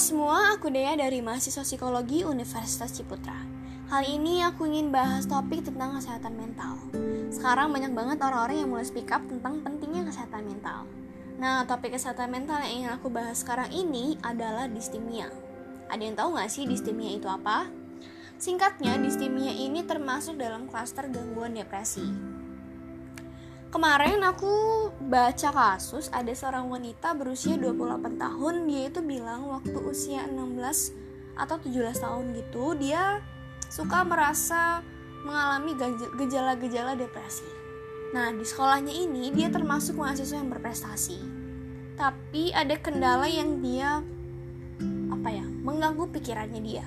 semua, aku Dea dari mahasiswa psikologi Universitas Ciputra. Kali ini aku ingin bahas topik tentang kesehatan mental. Sekarang banyak banget orang-orang yang mulai speak up tentang pentingnya kesehatan mental. Nah, topik kesehatan mental yang ingin aku bahas sekarang ini adalah distimia. Ada yang tahu nggak sih distimia itu apa? Singkatnya, distimia ini termasuk dalam klaster gangguan depresi. Kemarin aku baca kasus ada seorang wanita berusia 28 tahun dia itu bilang waktu usia 16 atau 17 tahun gitu dia suka merasa mengalami gejala-gejala depresi. Nah, di sekolahnya ini dia termasuk mahasiswa yang berprestasi. Tapi ada kendala yang dia apa ya, mengganggu pikirannya dia.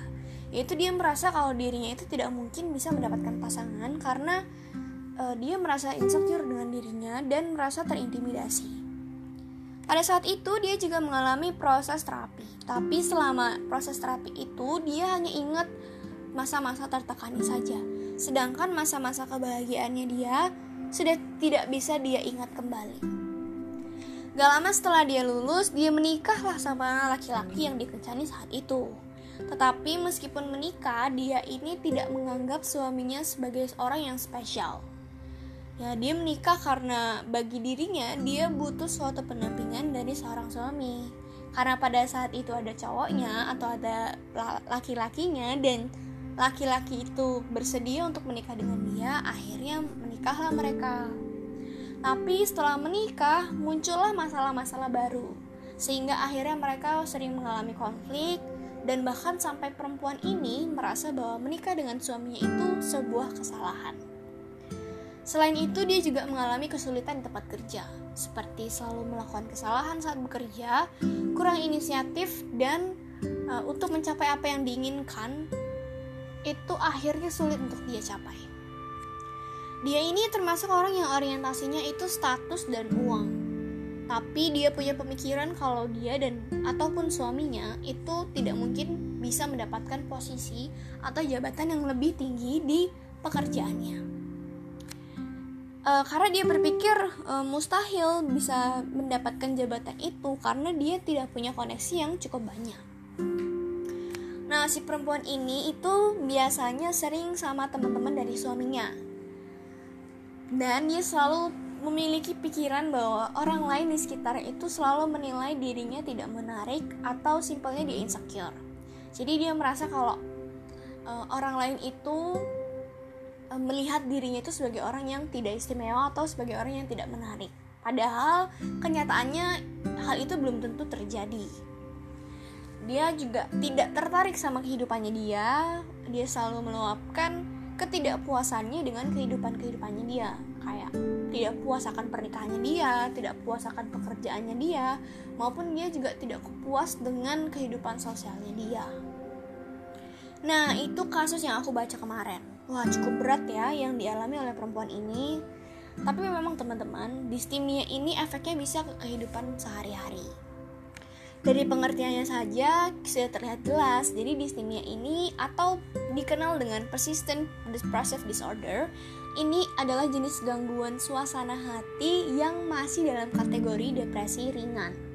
Yaitu dia merasa kalau dirinya itu tidak mungkin bisa mendapatkan pasangan karena uh, dia merasa insecure dengan dirinya dan merasa terintimidasi. Pada saat itu dia juga mengalami proses terapi. Tapi selama proses terapi itu dia hanya ingat masa-masa tertekannya saja. Sedangkan masa-masa kebahagiaannya dia sudah tidak bisa dia ingat kembali. Gak lama setelah dia lulus, dia menikahlah sama laki-laki yang dikencani saat itu. Tetapi meskipun menikah, dia ini tidak menganggap suaminya sebagai seorang yang spesial ya dia menikah karena bagi dirinya dia butuh suatu pendampingan dari seorang suami. Karena pada saat itu ada cowoknya atau ada laki-lakinya dan laki-laki itu bersedia untuk menikah dengan dia akhirnya menikahlah mereka. Tapi setelah menikah muncullah masalah-masalah baru. Sehingga akhirnya mereka sering mengalami konflik dan bahkan sampai perempuan ini merasa bahwa menikah dengan suaminya itu sebuah kesalahan Selain itu, dia juga mengalami kesulitan di tempat kerja, seperti selalu melakukan kesalahan saat bekerja, kurang inisiatif, dan uh, untuk mencapai apa yang diinginkan, itu akhirnya sulit untuk dia capai. Dia ini termasuk orang yang orientasinya itu status dan uang. Tapi dia punya pemikiran kalau dia dan ataupun suaminya itu tidak mungkin bisa mendapatkan posisi atau jabatan yang lebih tinggi di pekerjaannya uh, karena dia berpikir uh, mustahil bisa mendapatkan jabatan itu karena dia tidak punya koneksi yang cukup banyak. Nah, si perempuan ini itu biasanya sering sama teman-teman dari suaminya. Dan dia selalu memiliki pikiran bahwa orang lain di sekitar itu selalu menilai dirinya tidak menarik atau simpelnya dia insecure. Jadi dia merasa kalau uh, orang lain itu melihat dirinya itu sebagai orang yang tidak istimewa atau sebagai orang yang tidak menarik. Padahal kenyataannya hal itu belum tentu terjadi. Dia juga tidak tertarik sama kehidupannya dia. Dia selalu meluapkan ketidakpuasannya dengan kehidupan-kehidupannya dia. Kayak tidak puas akan pernikahannya dia, tidak puas akan pekerjaannya dia, maupun dia juga tidak puas dengan kehidupan sosialnya dia. Nah, itu kasus yang aku baca kemarin Wah cukup berat ya yang dialami oleh perempuan ini. Tapi memang teman-teman Distimia ini efeknya bisa ke kehidupan sehari-hari. Dari pengertiannya saja sudah terlihat jelas. Jadi distimia ini atau dikenal dengan persistent depressive disorder Ini adalah jenis gangguan suasana hati yang masih dalam kategori depresi ringan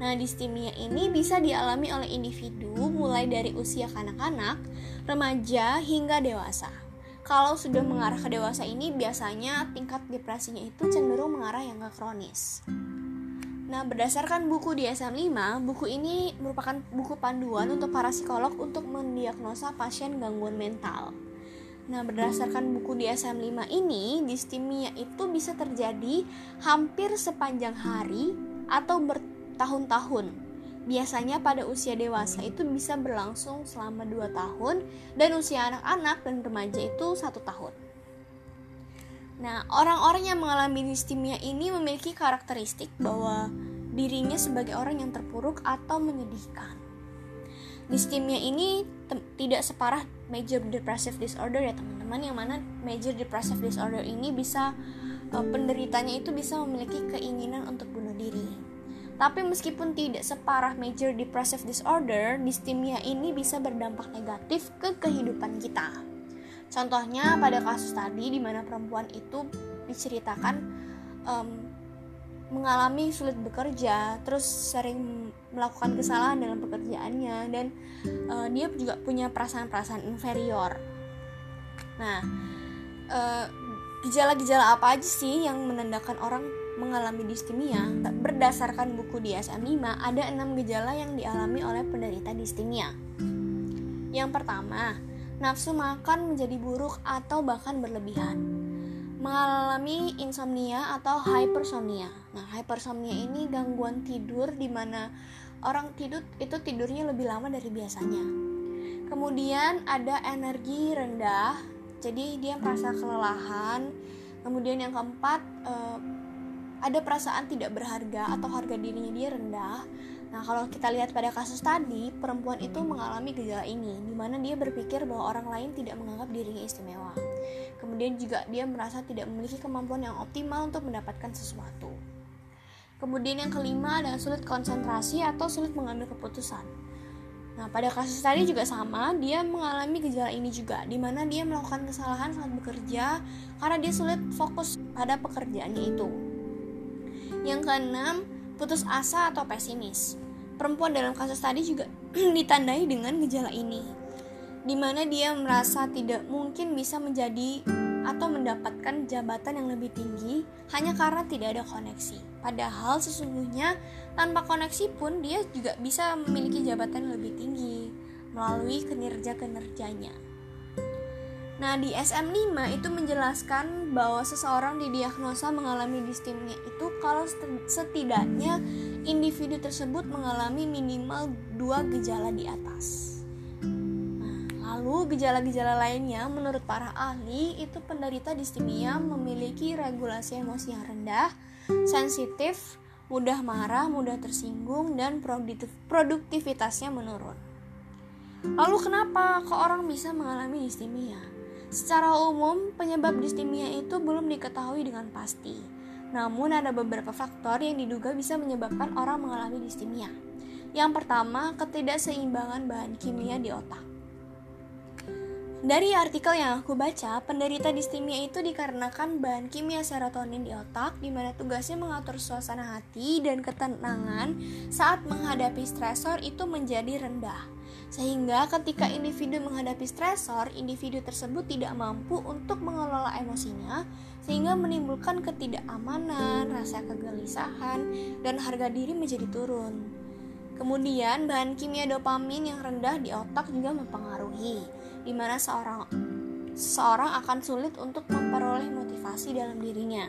Nah, distimia ini bisa dialami oleh individu mulai dari usia kanak-kanak, remaja, hingga dewasa. Kalau sudah mengarah ke dewasa ini, biasanya tingkat depresinya itu cenderung mengarah yang ke kronis. Nah, berdasarkan buku DSM-5, buku ini merupakan buku panduan untuk para psikolog untuk mendiagnosa pasien gangguan mental. Nah, berdasarkan buku DSM-5 ini, distimia itu bisa terjadi hampir sepanjang hari atau ber bertahun-tahun. Biasanya pada usia dewasa itu bisa berlangsung selama 2 tahun dan usia anak-anak dan remaja itu satu tahun. Nah, orang-orang yang mengalami distimia ini memiliki karakteristik bahwa dirinya sebagai orang yang terpuruk atau menyedihkan. Distimia ini tidak separah major depressive disorder ya teman-teman, yang mana major depressive disorder ini bisa uh, penderitanya itu bisa memiliki keinginan untuk bunuh diri. Tapi meskipun tidak separah major depressive disorder, distimia ini bisa berdampak negatif ke kehidupan kita. Contohnya pada kasus tadi di mana perempuan itu diceritakan um, mengalami sulit bekerja, terus sering melakukan kesalahan dalam pekerjaannya dan uh, dia juga punya perasaan-perasaan inferior. Nah, uh, gejala-gejala apa aja sih yang menandakan orang mengalami distimia? Berdasarkan buku DSM-5, ada enam gejala yang dialami oleh penderita distimia. Yang pertama, nafsu makan menjadi buruk atau bahkan berlebihan mengalami insomnia atau hypersomnia. Nah, hypersomnia ini gangguan tidur di mana orang tidur itu tidurnya lebih lama dari biasanya. Kemudian ada energi rendah, jadi dia merasa kelelahan. Kemudian yang keempat eh, ada perasaan tidak berharga atau harga dirinya dia rendah. Nah, kalau kita lihat pada kasus tadi, perempuan itu mengalami gejala ini, di mana dia berpikir bahwa orang lain tidak menganggap dirinya istimewa. Kemudian juga dia merasa tidak memiliki kemampuan yang optimal untuk mendapatkan sesuatu. Kemudian yang kelima adalah sulit konsentrasi atau sulit mengambil keputusan. Nah, pada kasus tadi juga sama, dia mengalami gejala ini juga, di mana dia melakukan kesalahan saat bekerja karena dia sulit fokus pada pekerjaannya itu. Yang keenam, putus asa atau pesimis. Perempuan dalam kasus tadi juga ditandai dengan gejala ini, di mana dia merasa tidak mungkin bisa menjadi atau mendapatkan jabatan yang lebih tinggi hanya karena tidak ada koneksi. Padahal sesungguhnya tanpa koneksi pun dia juga bisa memiliki jabatan yang lebih tinggi melalui kinerja-kinerjanya. Nah, di SM5 itu menjelaskan bahwa seseorang didiagnosa mengalami distimia itu kalau setidaknya individu tersebut mengalami minimal dua gejala di atas. Lalu gejala-gejala lainnya menurut para ahli itu penderita distimia memiliki regulasi emosi yang rendah, sensitif, mudah marah, mudah tersinggung, dan produktivitasnya menurun. Lalu kenapa kok orang bisa mengalami distimia? Secara umum, penyebab distimia itu belum diketahui dengan pasti. Namun ada beberapa faktor yang diduga bisa menyebabkan orang mengalami distimia. Yang pertama, ketidakseimbangan bahan kimia di otak. Dari artikel yang aku baca, penderita distimia itu dikarenakan bahan kimia serotonin di otak di mana tugasnya mengatur suasana hati dan ketenangan saat menghadapi stresor itu menjadi rendah. Sehingga ketika individu menghadapi stresor, individu tersebut tidak mampu untuk mengelola emosinya sehingga menimbulkan ketidakamanan, rasa kegelisahan, dan harga diri menjadi turun. Kemudian bahan kimia dopamin yang rendah di otak juga mempengaruhi di mana seorang seorang akan sulit untuk memperoleh motivasi dalam dirinya.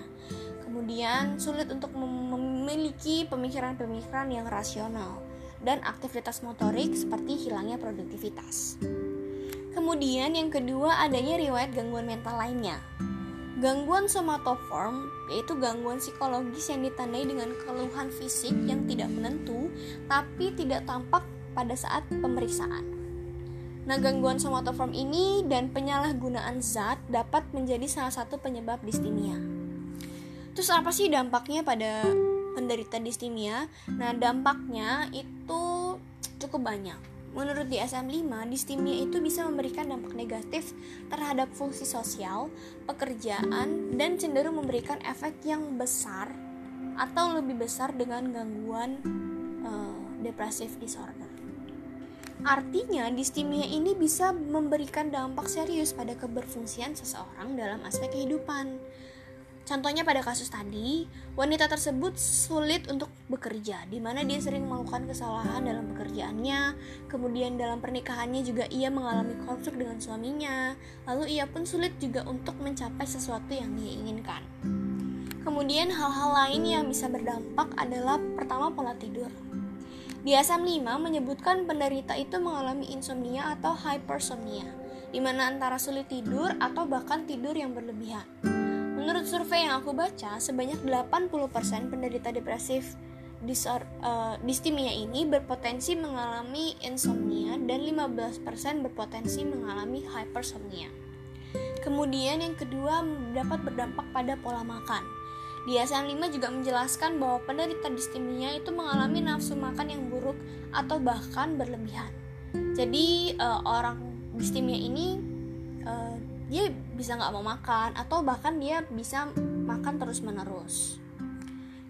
Kemudian sulit untuk memiliki pemikiran-pemikiran yang rasional dan aktivitas motorik seperti hilangnya produktivitas. Kemudian yang kedua adanya riwayat gangguan mental lainnya. Gangguan somatoform yaitu gangguan psikologis yang ditandai dengan keluhan fisik yang tidak menentu tapi tidak tampak pada saat pemeriksaan. Nah, gangguan somatoform ini dan penyalahgunaan zat dapat menjadi salah satu penyebab distimia. Terus apa sih dampaknya pada penderita distimia? Nah, dampaknya itu cukup banyak. Menurut DSM-5, distimia itu bisa memberikan dampak negatif terhadap fungsi sosial, pekerjaan, dan cenderung memberikan efek yang besar atau lebih besar dengan gangguan uh, depressive disorder. Artinya, distimia ini bisa memberikan dampak serius pada keberfungsian seseorang dalam aspek kehidupan. Contohnya pada kasus tadi, wanita tersebut sulit untuk bekerja, di mana dia sering melakukan kesalahan dalam pekerjaannya. Kemudian dalam pernikahannya juga ia mengalami konflik dengan suaminya. Lalu ia pun sulit juga untuk mencapai sesuatu yang dia inginkan. Kemudian hal-hal lain yang bisa berdampak adalah pertama pola tidur. Di asam 5 menyebutkan penderita itu mengalami insomnia atau hypersomnia, di mana antara sulit tidur atau bahkan tidur yang berlebihan. Menurut survei yang aku baca, sebanyak 80% penderita depresif disor, uh, distimia ini berpotensi mengalami insomnia dan 15% berpotensi mengalami hypersomnia. Kemudian yang kedua dapat berdampak pada pola makan. Di DSM 5 juga menjelaskan bahwa penderita distimia itu mengalami nafsu makan yang buruk atau bahkan berlebihan. Jadi uh, orang distimia ini uh, dia bisa nggak mau makan atau bahkan dia bisa makan terus menerus.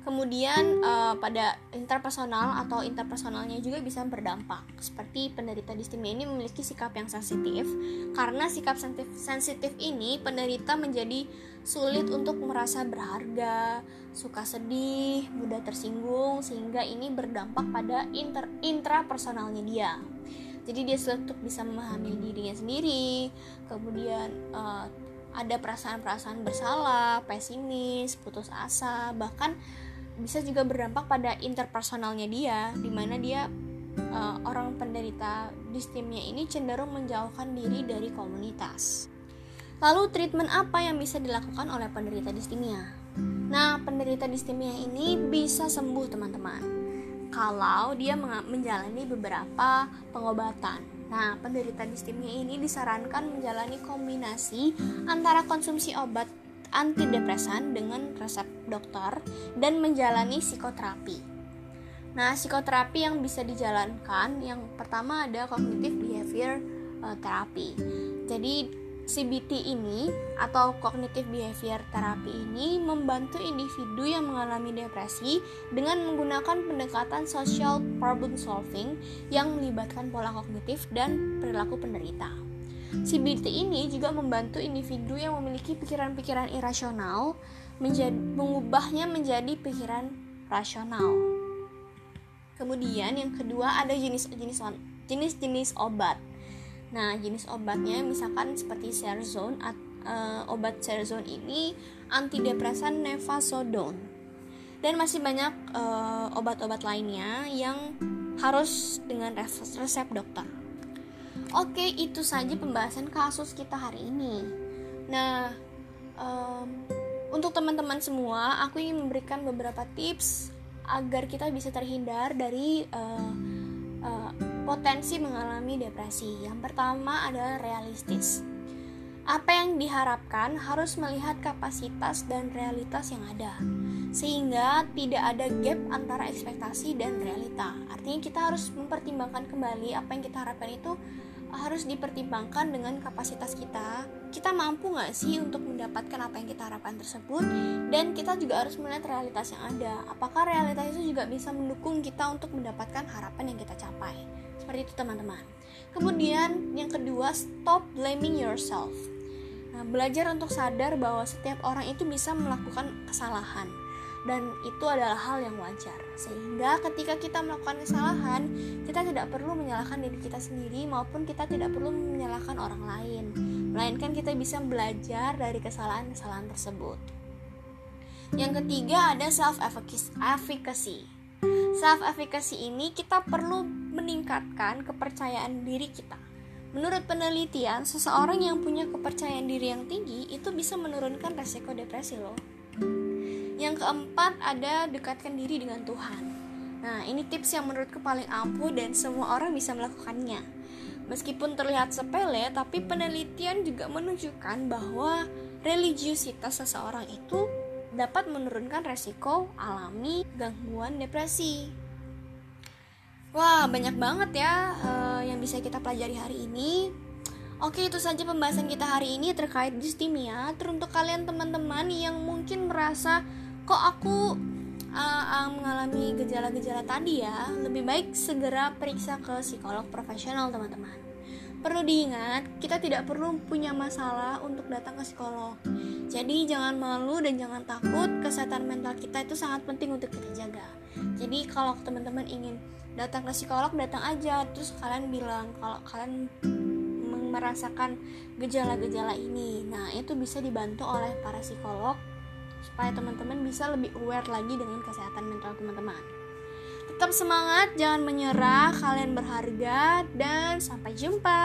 Kemudian uh, pada interpersonal atau interpersonalnya juga bisa berdampak. Seperti penderita distimia ini memiliki sikap yang sensitif. Karena sikap sensitif ini penderita menjadi sulit untuk merasa berharga, suka sedih, mudah tersinggung sehingga ini berdampak pada inter intrapersonalnya dia. Jadi dia untuk bisa memahami dirinya sendiri. Kemudian uh, ada perasaan-perasaan bersalah, pesimis, putus asa, bahkan bisa juga berdampak pada interpersonalnya dia di mana dia uh, orang penderita distimia ini cenderung menjauhkan diri dari komunitas. Lalu treatment apa yang bisa dilakukan oleh penderita distimia? Nah, penderita distimia ini bisa sembuh teman-teman kalau dia menjalani beberapa pengobatan. Nah, penderita distimia ini disarankan menjalani kombinasi antara konsumsi obat antidepresan dengan resep dokter dan menjalani psikoterapi. Nah, psikoterapi yang bisa dijalankan yang pertama ada cognitive behavior uh, therapy. Jadi CBT ini atau cognitive behavior therapy ini membantu individu yang mengalami depresi dengan menggunakan pendekatan social problem solving yang melibatkan pola kognitif dan perilaku penderita. CBT ini juga membantu individu yang memiliki pikiran-pikiran irasional menjadi, mengubahnya menjadi pikiran rasional. Kemudian yang kedua ada jenis-jenis jenis-jenis obat. Nah, jenis obatnya misalkan seperti Serzone uh, obat Serzone ini antidepresan Nevasodone. Dan masih banyak uh, obat-obat lainnya yang harus dengan resep dokter. Oke, itu saja pembahasan kasus kita hari ini. Nah, um, untuk teman-teman semua, aku ingin memberikan beberapa tips agar kita bisa terhindar dari uh, uh, potensi mengalami depresi. Yang pertama adalah realistis. Apa yang diharapkan harus melihat kapasitas dan realitas yang ada, sehingga tidak ada gap antara ekspektasi dan realita. Artinya, kita harus mempertimbangkan kembali apa yang kita harapkan itu harus dipertimbangkan dengan kapasitas kita kita mampu nggak sih untuk mendapatkan apa yang kita harapkan tersebut dan kita juga harus melihat realitas yang ada apakah realitas itu juga bisa mendukung kita untuk mendapatkan harapan yang kita capai seperti itu teman-teman kemudian yang kedua stop blaming yourself nah, belajar untuk sadar bahwa setiap orang itu bisa melakukan kesalahan dan itu adalah hal yang wajar. Sehingga ketika kita melakukan kesalahan, kita tidak perlu menyalahkan diri kita sendiri maupun kita tidak perlu menyalahkan orang lain. Melainkan kita bisa belajar dari kesalahan-kesalahan tersebut. Yang ketiga ada self efficacy. Self efficacy ini kita perlu meningkatkan kepercayaan diri kita. Menurut penelitian, seseorang yang punya kepercayaan diri yang tinggi itu bisa menurunkan resiko depresi loh. Yang keempat ada dekatkan diri dengan Tuhan. Nah, ini tips yang menurutku paling ampuh dan semua orang bisa melakukannya. Meskipun terlihat sepele, tapi penelitian juga menunjukkan bahwa religiusitas seseorang itu dapat menurunkan resiko alami gangguan depresi. Wah, banyak banget ya uh, yang bisa kita pelajari hari ini. Oke, itu saja pembahasan kita hari ini terkait distimia. Teruntuk kalian teman-teman yang mungkin merasa kok aku uh, uh, mengalami gejala-gejala tadi ya, lebih baik segera periksa ke psikolog profesional teman-teman. Perlu diingat, kita tidak perlu punya masalah untuk datang ke psikolog. Jadi jangan malu dan jangan takut, kesehatan mental kita itu sangat penting untuk kita jaga. Jadi kalau teman-teman ingin datang ke psikolog, datang aja. Terus kalian bilang kalau kalian merasakan gejala-gejala ini. Nah, itu bisa dibantu oleh para psikolog supaya teman-teman bisa lebih aware lagi dengan kesehatan mental teman-teman. Tetap semangat, jangan menyerah, kalian berharga, dan sampai jumpa.